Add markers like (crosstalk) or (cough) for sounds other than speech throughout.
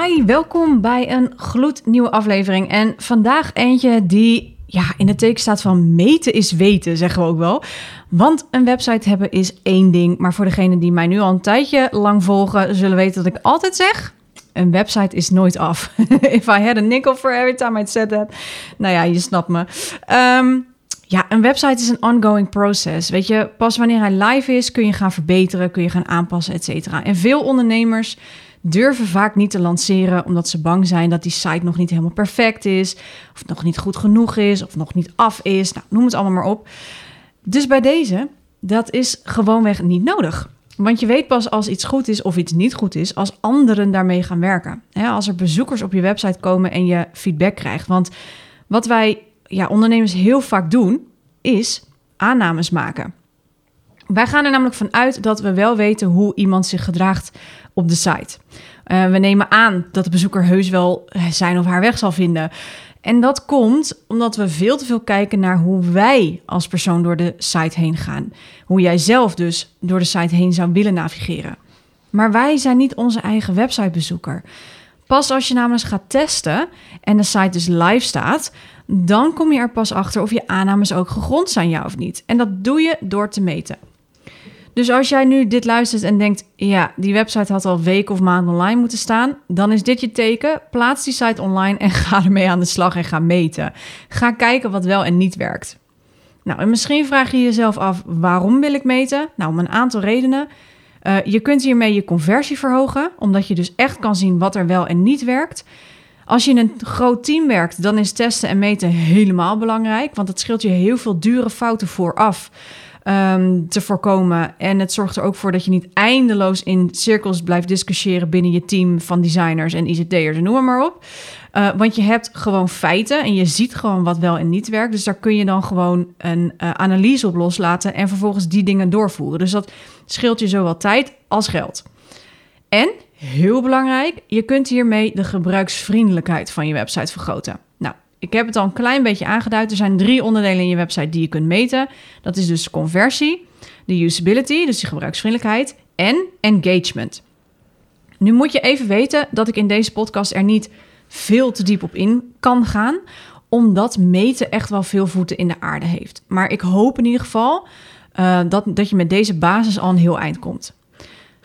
Hi, welkom bij een gloednieuwe aflevering. En vandaag eentje die ja, in het teken staat van meten is weten, zeggen we ook wel. Want een website hebben is één ding. Maar voor degenen die mij nu al een tijdje lang volgen, zullen weten dat ik altijd zeg... Een website is nooit af. (laughs) If I had a nickel for every time I said that. Nou ja, je snapt me. Ehm, ja, een website is een ongoing process. Weet je, pas wanneer hij live is, kun je gaan verbeteren, kun je gaan aanpassen, et cetera. En veel ondernemers durven vaak niet te lanceren omdat ze bang zijn dat die site nog niet helemaal perfect is, of nog niet goed genoeg is, of nog niet af is. Nou, noem het allemaal maar op. Dus bij deze, dat is gewoonweg niet nodig. Want je weet pas als iets goed is of iets niet goed is als anderen daarmee gaan werken. als er bezoekers op je website komen en je feedback krijgt. Want wat wij ja, ondernemers heel vaak doen, is aannames maken. Wij gaan er namelijk vanuit dat we wel weten hoe iemand zich gedraagt op de site. Uh, we nemen aan dat de bezoeker heus wel zijn of haar weg zal vinden. En dat komt omdat we veel te veel kijken naar hoe wij als persoon door de site heen gaan. Hoe jij zelf dus door de site heen zou willen navigeren. Maar wij zijn niet onze eigen websitebezoeker. Pas als je namelijk gaat testen en de site dus live staat, dan kom je er pas achter of je aannames ook gegrond zijn, ja of niet. En dat doe je door te meten. Dus als jij nu dit luistert en denkt, ja, die website had al weken of maanden online moeten staan, dan is dit je teken. Plaats die site online en (laughs) ga ermee aan de slag en ga meten. Ga kijken wat wel en niet werkt. Nou, en misschien vraag je jezelf af, waarom wil ik meten? Nou, om een aantal redenen. Uh, je kunt hiermee je conversie verhogen, omdat je dus echt kan zien wat er wel en niet werkt. Als je in een groot team werkt, dan is testen en meten helemaal belangrijk, want het scheelt je heel veel dure fouten vooraf um, te voorkomen. En het zorgt er ook voor dat je niet eindeloos in cirkels blijft discussiëren binnen je team van designers en ICT'ers en noem maar op. Uh, want je hebt gewoon feiten en je ziet gewoon wat wel en niet werkt. Dus daar kun je dan gewoon een uh, analyse op loslaten en vervolgens die dingen doorvoeren. Dus dat scheelt je zowel tijd als geld. En heel belangrijk, je kunt hiermee de gebruiksvriendelijkheid van je website vergroten. Nou, ik heb het al een klein beetje aangeduid. Er zijn drie onderdelen in je website die je kunt meten. Dat is dus conversie, de usability, dus de gebruiksvriendelijkheid, en engagement. Nu moet je even weten dat ik in deze podcast er niet veel te diep op in kan gaan, omdat meten echt wel veel voeten in de aarde heeft. Maar ik hoop in ieder geval uh, dat, dat je met deze basis al een heel eind komt.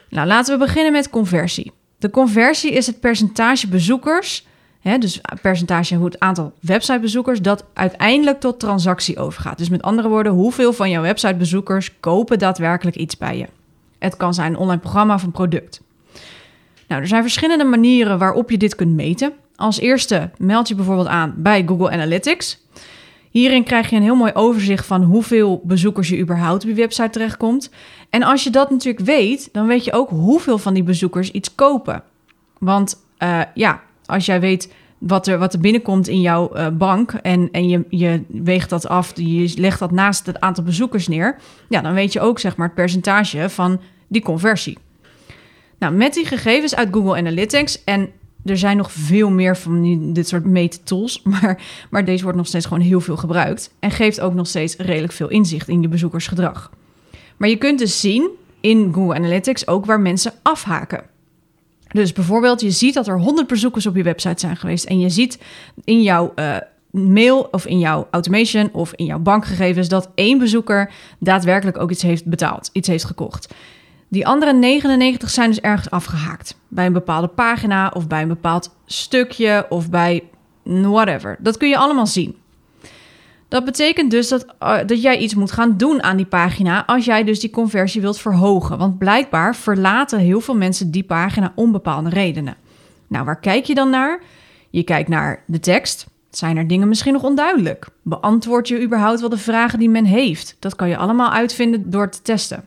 Nou, laten we beginnen met conversie. De conversie is het percentage bezoekers Hè, dus percentage hoe het aantal websitebezoekers dat uiteindelijk tot transactie overgaat. Dus met andere woorden, hoeveel van jouw websitebezoekers kopen daadwerkelijk iets bij je? Het kan zijn een online programma of een product. Nou, er zijn verschillende manieren waarop je dit kunt meten. Als eerste meld je bijvoorbeeld aan bij Google Analytics. Hierin krijg je een heel mooi overzicht van hoeveel bezoekers je überhaupt op je website terechtkomt. En als je dat natuurlijk weet, dan weet je ook hoeveel van die bezoekers iets kopen. Want uh, ja, als jij weet wat er, wat er binnenkomt in jouw uh, bank en, en je, je weegt dat af, je legt dat naast het aantal bezoekers neer, ja, dan weet je ook zeg maar het percentage van die conversie. Nou, met die gegevens uit Google Analytics en er zijn nog veel meer van dit soort meettools, (laughs) maar, maar deze wordt nog steeds gewoon heel veel gebruikt en geeft ook nog steeds redelijk veel inzicht in je bezoekersgedrag. Maar je kunt dus zien in Google Analytics ook waar mensen afhaken. Dus bijvoorbeeld, je ziet dat er 100 bezoekers op je website zijn geweest. En je ziet in jouw uh, mail of in jouw automation of in jouw bankgegevens dat één bezoeker daadwerkelijk ook iets heeft betaald, iets heeft gekocht. Die andere 99 zijn dus ergens afgehaakt. Bij een bepaalde pagina of bij een bepaald stukje of bij whatever. Dat kun je allemaal zien. Dat betekent dus dat, uh, dat jij iets moet gaan doen aan die pagina als jij dus die conversie wilt verhogen. Want blijkbaar verlaten heel veel mensen die pagina om bepaalde redenen. Nou, waar kijk je dan naar? Je kijkt naar de tekst. Zijn er dingen misschien nog onduidelijk? Beantwoord je überhaupt wel de vragen die men heeft? Dat kan je allemaal uitvinden door te testen.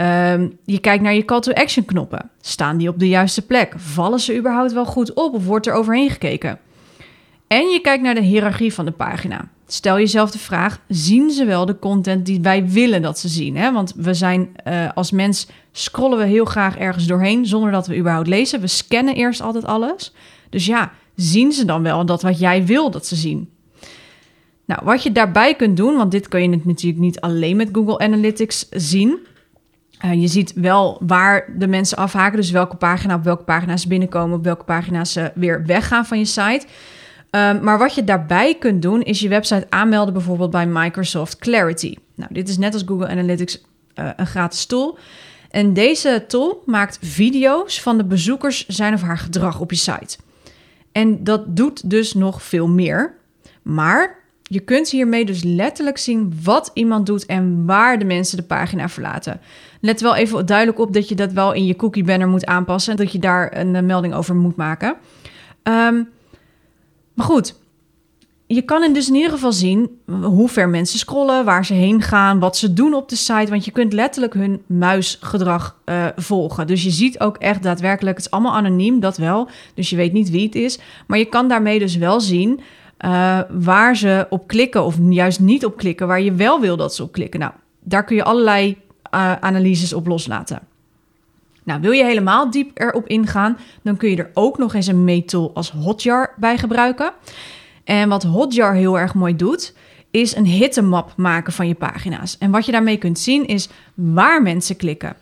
Um, je kijkt naar je call to action knoppen. Staan die op de juiste plek? Vallen ze überhaupt wel goed op of wordt er overheen gekeken? En je kijkt naar de hiërarchie van de pagina. Stel jezelf de vraag: zien ze wel de content die wij willen dat ze zien? Hè? Want we zijn uh, als mens scrollen we heel graag ergens doorheen zonder dat we überhaupt lezen. We scannen eerst altijd alles. Dus ja, zien ze dan wel dat wat jij wil dat ze zien? Nou, wat je daarbij kunt doen, want dit kun je natuurlijk niet alleen met Google Analytics zien. Uh, je ziet wel waar de mensen afhaken, dus welke pagina op welke pagina's ze binnenkomen, op welke pagina's ze weer weggaan van je site. Um, maar wat je daarbij kunt doen, is je website aanmelden, bijvoorbeeld bij Microsoft Clarity. Nou, dit is net als Google Analytics uh, een gratis tool. En deze tool maakt video's van de bezoekers zijn of haar gedrag op je site. En dat doet dus nog veel meer. Maar je kunt hiermee dus letterlijk zien wat iemand doet en waar de mensen de pagina verlaten. Let wel even duidelijk op dat je dat wel in je cookie banner moet aanpassen en dat je daar een eh, melding over moet maken. Um, maar goed, je kan dus in ieder geval zien hoe ver mensen scrollen, waar ze heen gaan, wat ze doen op de site. Want je kunt letterlijk hun muisgedrag uh, volgen. Dus je ziet ook echt daadwerkelijk, het is allemaal anoniem, dat wel. Dus je weet niet wie het is. Maar je kan daarmee dus wel zien uh, waar ze op klikken of juist niet op klikken, waar je wel wil dat ze op klikken. Nou, daar kun je allerlei uh, analyses op loslaten. Nou, wil je helemaal diep erop ingaan, dan kun je er ook nog eens een meetool als Hotjar bij gebruiken. En wat Hotjar heel erg mooi doet, is een hittemap maken van je pagina's. En wat je daarmee kunt zien is waar mensen klikken.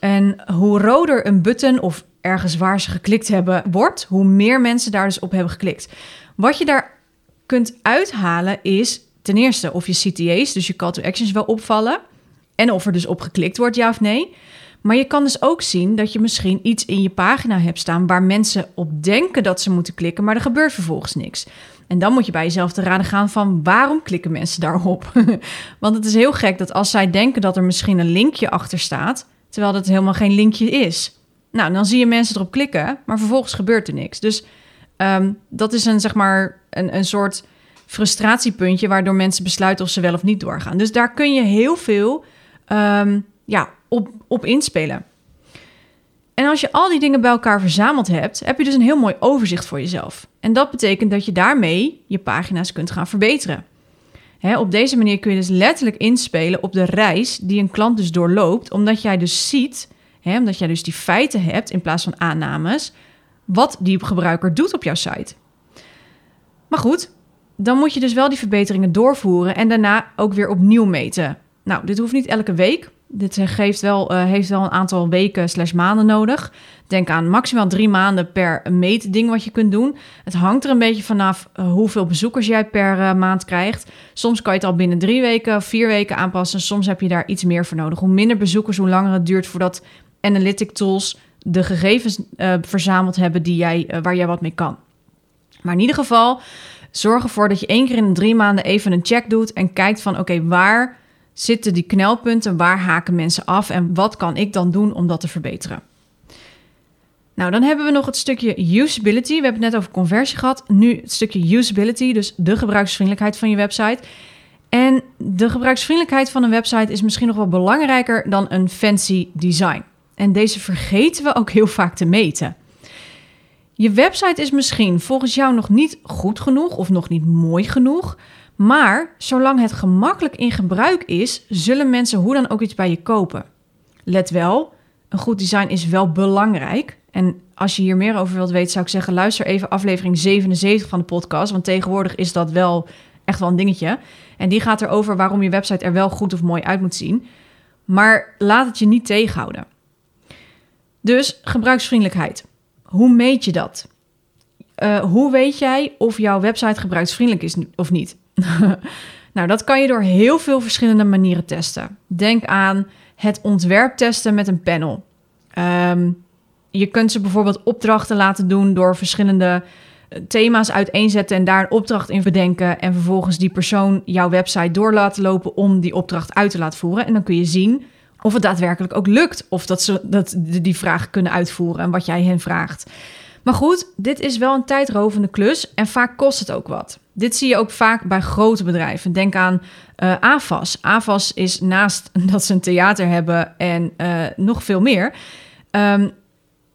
En hoe roder een button of ergens waar ze geklikt hebben wordt, hoe meer mensen daar dus op hebben geklikt. Wat je daar kunt uithalen is ten eerste of je CTA's, dus je call to actions, wel opvallen. En of er dus op geklikt wordt, ja of nee. Maar je kan dus ook zien dat je misschien iets in je pagina hebt staan waar mensen op denken dat ze moeten klikken, maar er gebeurt vervolgens niks. En dan moet je bij jezelf te raden gaan van waarom klikken mensen daarop? (laughs) Want het is heel gek dat als zij denken dat er misschien een linkje achter staat, terwijl dat helemaal geen linkje is. Nou, dan zie je mensen erop klikken, maar vervolgens gebeurt er niks. Dus um, dat is een, zeg maar, een, een soort frustratiepuntje waardoor mensen besluiten of ze wel of niet doorgaan. Dus daar kun je heel veel um, ja, op, op inspelen. En als je al die dingen bij elkaar verzameld hebt, heb je dus een heel mooi overzicht voor jezelf. En dat betekent dat je daarmee je pagina's kunt gaan verbeteren. op deze manier kun je dus letterlijk inspelen op de reis die een klant dus doorloopt, omdat jij dus ziet, omdat jij dus die feiten hebt in plaats van aannames, wat die gebruiker doet op jouw site. Maar goed, dan moet je dus wel die verbeteringen doorvoeren en daarna ook weer opnieuw meten. Nou, dit hoeft niet elke week, dit geeft wel, uh, heeft wel een aantal weken slash maanden nodig. Denk aan maximaal drie maanden per meetding wat je kunt doen. Het hangt er een beetje vanaf uh, hoeveel bezoekers jij per uh, maand krijgt. Soms kan je het al binnen drie weken vier weken aanpassen. Soms heb je daar iets meer voor nodig. Hoe minder bezoekers, hoe langer het duurt voordat analytic tools de gegevens verzameld hebben die jij, waar jij wat mee kan. Maar in ieder geval, zorg ervoor dat je één keer in de drie maanden even een check doet en kijkt van oké, waar zitten die knelpunten? Waar haken mensen af? En wat kan ik dan doen om dat te verbeteren? Nou, dan hebben we nog het stukje usability. We hebben het net over conversie gehad. Nu het stukje usability, dus de gebruiksvriendelijkheid van je website. En de gebruiksvriendelijkheid van een website is misschien nog wel belangrijker dan een fancy design. En deze vergeten we ook heel vaak te meten. Je website is misschien volgens jou nog niet goed genoeg of nog niet mooi genoeg, maar zolang het gemakkelijk in gebruik is, zullen mensen hoe dan ook iets bij je kopen. Let wel, een goed design is wel belangrijk. En als je hier meer over wilt weten, zou ik zeggen: luister even aflevering 77 van de podcast. Want tegenwoordig is dat wel echt wel een dingetje. En die gaat erover waarom je website er wel goed of mooi uit moet zien. Maar laat het je niet tegenhouden. Dus gebruiksvriendelijkheid. Hoe meet je dat? Uh, hoe weet jij of jouw website gebruiksvriendelijk is of niet? (laughs) nou, dat kan je door heel veel verschillende manieren testen. Denk aan het ontwerp testen met een panel. Um, je kunt ze bijvoorbeeld opdrachten laten doen door verschillende eh, thema's uiteenzetten en daar een opdracht in bedenken. En vervolgens die persoon jouw website door laten lopen om die opdracht uit te laten voeren. En dan kun je zien of het daadwerkelijk ook lukt. Of dat ze dat, die vraag kunnen uitvoeren en wat jij hen vraagt. Maar goed, dit is wel een tijdrovende klus en vaak kost het ook wat. Dit zie je ook vaak bij grote bedrijven. Denk aan uh, AFAS. AFAS is naast (laughs) dat ze een theater hebben en uh, nog veel meer, um,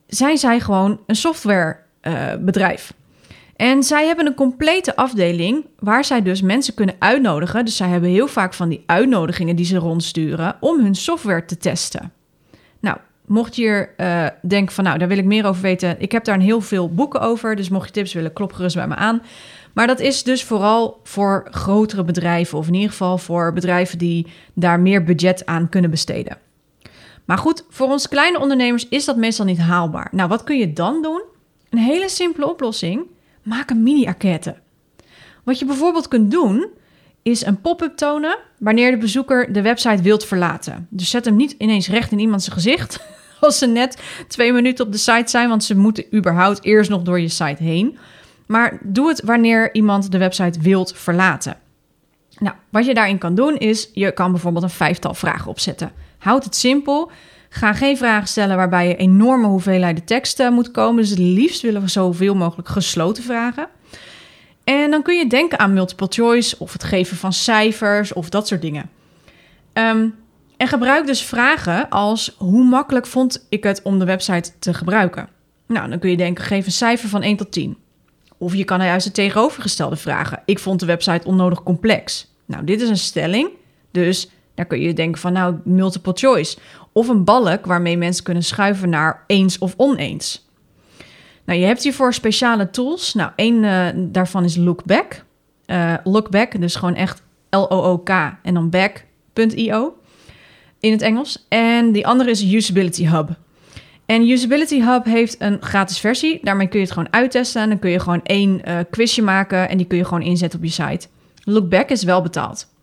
zijn zij gewoon een softwarebedrijf. Uh, En zij hebben een complete afdeling waar zij dus mensen kunnen uitnodigen. Dus zij hebben heel vaak van die uitnodigingen die ze rondsturen om hun software te testen. Nou, mocht je hier uh, denken van nou, daar wil ik meer over weten. Ik heb daar een heel veel boeken over, dus mocht je tips willen, klop gerust bij me aan. Maar dat is dus vooral voor grotere bedrijven, of in ieder geval voor bedrijven die daar meer budget aan kunnen besteden. Maar goed, voor ons kleine ondernemers is dat meestal niet haalbaar. Nou, wat kun je dan doen? Een hele simpele oplossing. Maak een mini-enquête. Wat je bijvoorbeeld kunt doen, is een pop-up tonen wanneer de bezoeker de website wilt verlaten. Dus zet hem niet ineens recht in iemands gezicht (laughs) als ze net twee minuten op de site zijn, want ze moeten überhaupt eerst nog door je site heen. Maar doe het wanneer iemand de website wilt verlaten. Nou, wat je daarin kan doen is, je kan bijvoorbeeld een vijftal vragen opzetten. Houd het simpel. Ga geen vragen stellen waarbij je enorme hoeveelheden teksten moet komen. Dus het liefst willen we zoveel mogelijk gesloten vragen. En dan kun je denken aan multiple choice of het geven van cijfers of dat soort dingen. Ehm, en gebruik dus vragen als hoe makkelijk vond ik het om de website te gebruiken? Nou, dan kun je denken, geef een cijfer van 1 tot 10. Of je kan juist het tegenovergestelde vragen. Ik vond de website onnodig complex. Nou, dit is een stelling, dus daar kun je denken van nou, multiple choice. Of een balk waarmee mensen kunnen schuiven naar eens of oneens. Nou, je hebt hiervoor speciale tools. Nou, één uh, daarvan is Lookback. Uh, Lookback, dus gewoon echt L-O-O-K en dan back.io in het Engels. En die andere is Usability Hub. En Usability Hub heeft een gratis versie. Daarmee kun je het gewoon uittesten. En dan kun je gewoon één uh, quizje maken en die kun je gewoon inzetten op je site. Lookback is wel betaald.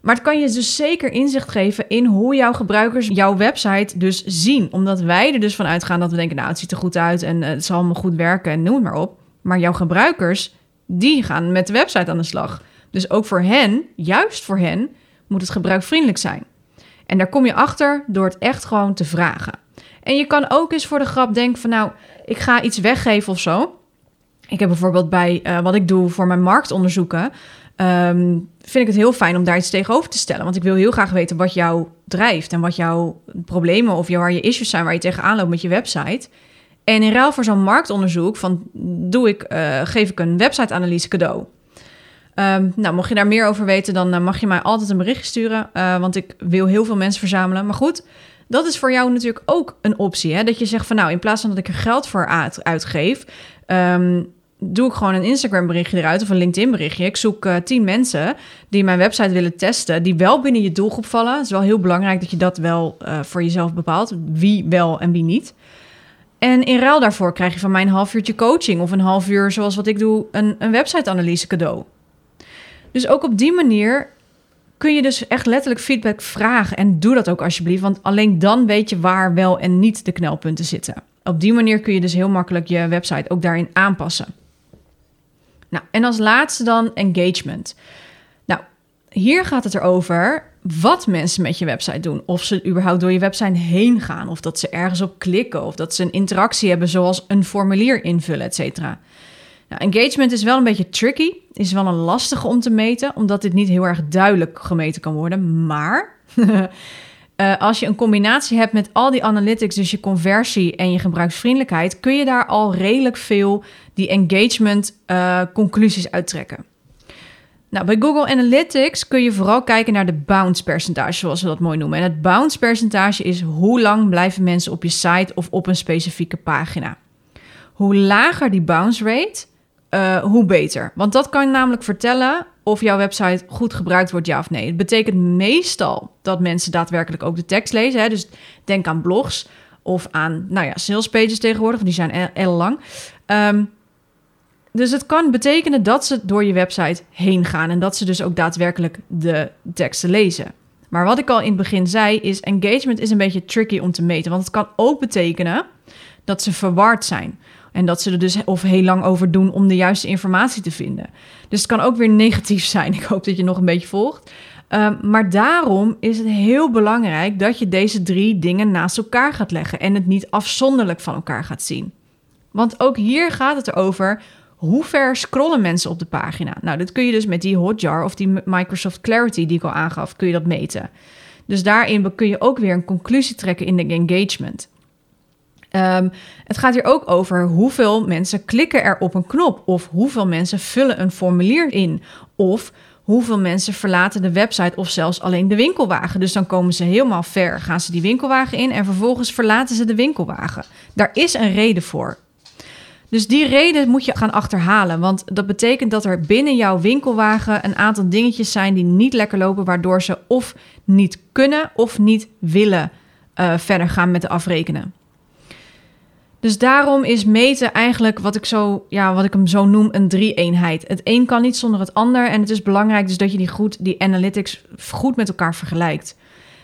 Maar het kan je dus zeker inzicht geven in hoe jouw gebruikers jouw website dus zien. Omdat wij er dus van uitgaan dat we denken, nou het ziet er goed uit en het zal allemaal goed werken en noem het maar op. Maar jouw gebruikers, die gaan met de website aan de slag. Dus ook voor hen, juist voor hen, moet het gebruikvriendelijk zijn. En daar kom je achter door het echt gewoon te vragen. En je kan ook eens voor de grap denken van nou, ik ga iets weggeven of zo. Ik heb bijvoorbeeld bij uh, wat ik doe voor mijn marktonderzoeken, um, vind ik het heel fijn om daar iets tegenover te stellen. Want ik wil heel graag weten wat jou drijft en wat jouw problemen of waar je issues zijn waar je tegenaan loopt met je website. En in ruil voor zo'n marktonderzoek van doe ik, uh, geef ik een website-analyse cadeau. Um, nou, mocht je daar meer over weten, dan uh, mag je mij altijd een bericht sturen. Uh, want ik wil heel veel mensen verzamelen. Maar goed, dat is voor jou natuurlijk ook een optie. Hè? Dat je zegt van nou, in plaats van dat ik er geld voor uit, uitgeef, um, doe ik gewoon een Instagram berichtje eruit of een LinkedIn berichtje. Ik zoek uh, tien mensen die mijn website willen testen, die wel binnen je doelgroep vallen. Het is wel heel belangrijk dat je dat wel uh, voor jezelf bepaalt, wie wel en wie niet. En in ruil daarvoor krijg je van mij een half uurtje coaching of een half uur, zoals wat ik doe, een, een website-analyse cadeau. Dus ook op die manier kun je dus echt letterlijk feedback vragen. En doe dat ook alsjeblieft, want alleen dan weet je waar wel en niet de knelpunten zitten. Op die manier kun je dus heel makkelijk je website ook daarin aanpassen. Nou, en als laatste dan engagement. Nou, hier gaat het erover wat mensen met je website doen. Of ze überhaupt door je website heen gaan, of dat ze ergens op klikken, of dat ze een interactie hebben zoals een formulier invullen, et cetera. Nou, engagement is wel een beetje tricky, is wel een lastige om te meten, omdat dit niet heel erg duidelijk gemeten kan worden. Maar (laughs) uh, als je een combinatie hebt met al die analytics, dus je conversie en je gebruiksvriendelijkheid, kun je daar al redelijk veel die engagement uh, conclusies uittrekken. Nou, bij Google Analytics kun je vooral kijken naar de bounce percentage, zoals we dat mooi noemen. En het bounce percentage is hoe lang blijven mensen op je site of op een specifieke pagina. Hoe lager die bounce rate, uh, hoe beter. Want dat kan namelijk vertellen of jouw website goed gebruikt wordt, ja of nee. Het betekent meestal dat mensen daadwerkelijk ook de tekst lezen. Hè? Dus denk aan blogs of aan, nou ja, salespages tegenwoordig, die zijn heel lang. Um, dus het kan betekenen dat ze door je website heen gaan en dat ze dus ook daadwerkelijk de teksten lezen. Maar wat ik al in het begin zei, is engagement is een beetje tricky om te meten. Want het kan ook betekenen dat ze verward zijn. En dat ze er dus of heel lang over doen om de juiste informatie te vinden. Dus het kan ook weer negatief zijn. (laughs) Ik hoop dat je nog een beetje volgt. Um, maar daarom is het heel belangrijk dat je deze drie dingen naast elkaar gaat leggen en het niet afzonderlijk van elkaar gaat zien. Want ook hier gaat het erover hoe ver scrollen mensen op de pagina. Nou, dat kun je dus met die Hotjar of die Microsoft Clarity die ik al aangaf, kun je dat meten. Dus daarin kun je ook weer een conclusie trekken in de engagement. Ehm, het gaat hier ook over hoeveel mensen klikken er op een knop of hoeveel mensen vullen een formulier in of hoeveel mensen verlaten de website of zelfs alleen de winkelwagen. Dus dan komen ze helemaal ver, gaan ze die winkelwagen in en vervolgens verlaten ze de winkelwagen. Daar is een reden voor. Dus die reden moet je gaan achterhalen. Want dat betekent dat er binnen jouw winkelwagen een aantal dingetjes zijn die niet lekker lopen, waardoor ze of niet kunnen of niet willen uh, verder gaan met de afrekenen. Dus daarom is meten eigenlijk wat ik, zo, ja, wat ik hem zo noem een drie-eenheid. Het een kan niet zonder het ander. En het is belangrijk dus dat je die, goed, die analytics goed met elkaar vergelijkt.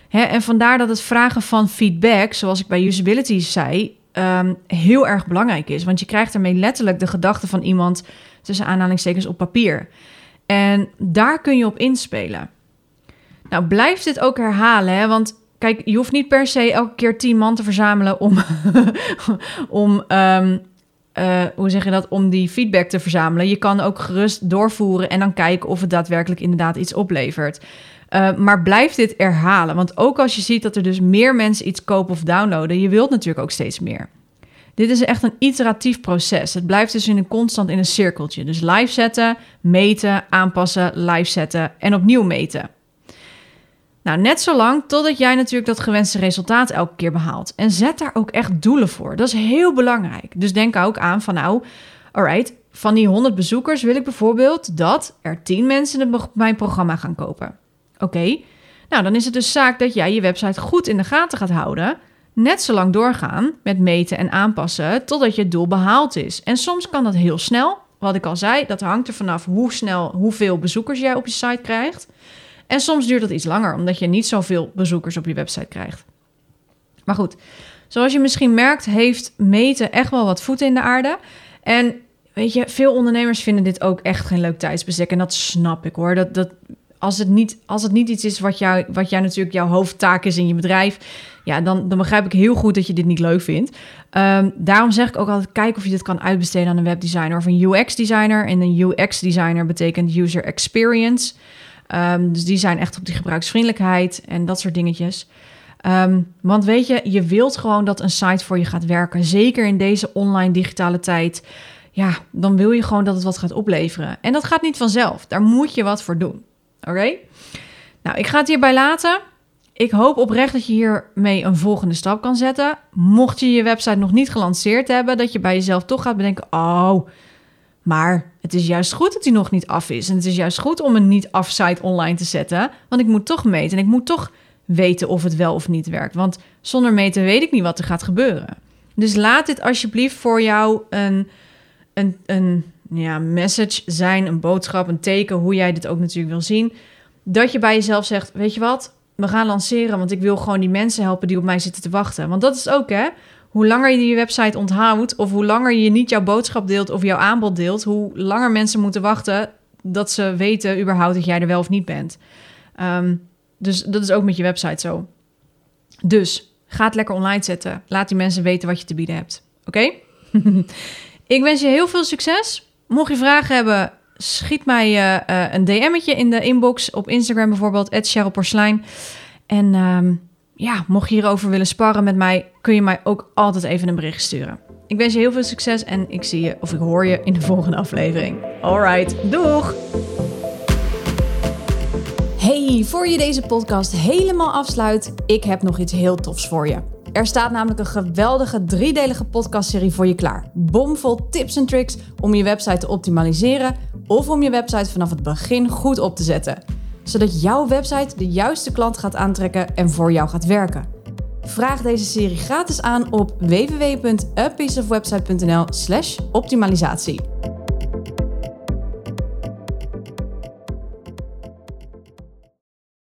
Hè, en vandaar dat het vragen van feedback, zoals ik bij usability zei, um, heel erg belangrijk is. Want je krijgt ermee letterlijk de gedachten van iemand tussen aanhalingstekens op papier. En daar kun je op inspelen. Nou, blijf dit ook herhalen, hè? want kijk, je hoeft niet per se elke keer tien man te verzamelen om, (laughs) om um, uh, hoe zeg je dat, om die feedback te verzamelen. Je kan ook gerust doorvoeren en dan kijken of het daadwerkelijk inderdaad iets oplevert. Uh, maar blijf dit herhalen, want ook als je ziet dat er dus meer mensen iets kopen of downloaden, je wilt natuurlijk ook steeds meer. Dit is echt een iteratief proces. Het blijft dus in een constant in een cirkeltje. Dus live zetten, meten, aanpassen, live zetten en opnieuw meten. Nou, net zo lang totdat jij natuurlijk dat gewenste resultaat elke keer behaalt. En zet daar ook echt doelen voor. Dat is heel belangrijk. Dus denk ook aan van nou, alright, van die 100 bezoekers wil ik bijvoorbeeld dat er 10 mensen mijn programma gaan kopen. Oké, nou dan is het dus zaak dat jij je website goed in de gaten gaat houden. Net zo lang doorgaan met meten en aanpassen totdat je doel behaald is. En soms kan dat heel snel. Wat ik al zei, dat hangt er vanaf hoe snel, hoeveel bezoekers jij op je site krijgt. En soms duurt dat iets langer, omdat je niet zoveel bezoekers op je website krijgt. Maar goed, zoals je misschien merkt, heeft meten echt wel wat voeten in de aarde. En weet je, veel ondernemers vinden dit ook echt geen leuk tijdsbestek. En dat snap ik hoor. Dat, dat, als, het niet, als het niet iets is wat, jou, wat jij natuurlijk jouw hoofdtaak is in je bedrijf, ja, dan, dan begrijp ik heel goed dat je dit niet leuk vindt. Um, daarom zeg ik ook altijd: kijk of je dit kan uitbesteden aan een webdesigner of een UX-designer. En een UX-designer betekent user experience. Um, dus die zijn echt op die gebruiksvriendelijkheid en dat soort dingetjes. Um, want weet je, je wilt gewoon dat een site voor je gaat werken. Zeker in deze online digitale tijd. Ja, dan wil je gewoon dat het wat gaat opleveren. En dat gaat niet vanzelf. Daar moet je wat voor doen. Oké? Nou, ik ga het hierbij laten. Ik hoop oprecht dat je hiermee een volgende stap kan zetten. Mocht je je website nog niet gelanceerd hebben, dat je bij jezelf toch gaat bedenken: oh, maar het is juist goed dat hij nog niet af is. En het is juist goed om een niet-af site online te zetten. Want ik moet toch meten en ik moet toch weten of het wel of niet werkt. Want zonder meten weet ik niet wat er gaat gebeuren. Dus laat dit alsjeblieft voor jou een, een, een ja, message zijn, een boodschap, een teken, hoe jij dit ook natuurlijk wil zien. Dat je bij jezelf zegt: Weet je wat, we gaan lanceren, want ik wil gewoon die mensen helpen die op mij zitten te wachten. Want dat is ook hè hoe langer je je website onthoudt, of hoe langer je niet jouw boodschap deelt of jouw aanbod deelt, hoe langer mensen moeten wachten dat ze weten überhaupt dat jij er wel of niet bent. Um, dus dat is ook met je website zo. Dus ga het lekker online zetten. Laat die mensen weten wat je te bieden hebt. Oké? (laughs) ik wens je heel veel succes. Mocht je vragen hebben, schiet mij uh, een DM'tje in de inbox op Instagram bijvoorbeeld, Cheryl Porslijn. En um, ja, mocht je hierover willen sparren met mij, kun je mij ook altijd even een bericht sturen. Ik wens je heel veel succes en ik zie je of ik hoor je in de volgende aflevering. Alright, doeg! Hey, voor je deze podcast helemaal afsluit, ik heb nog iets heel tofs voor je. Er staat namelijk een geweldige driedelige podcastserie voor je klaar. Bomvol tips en tricks om je website te optimaliseren of om je website vanaf het begin goed op te zetten zodat jouw website de juiste klant gaat aantrekken en voor jou gaat werken. Vraag deze serie gratis aan op www.apieceofwebsite.nl/optimalisatie.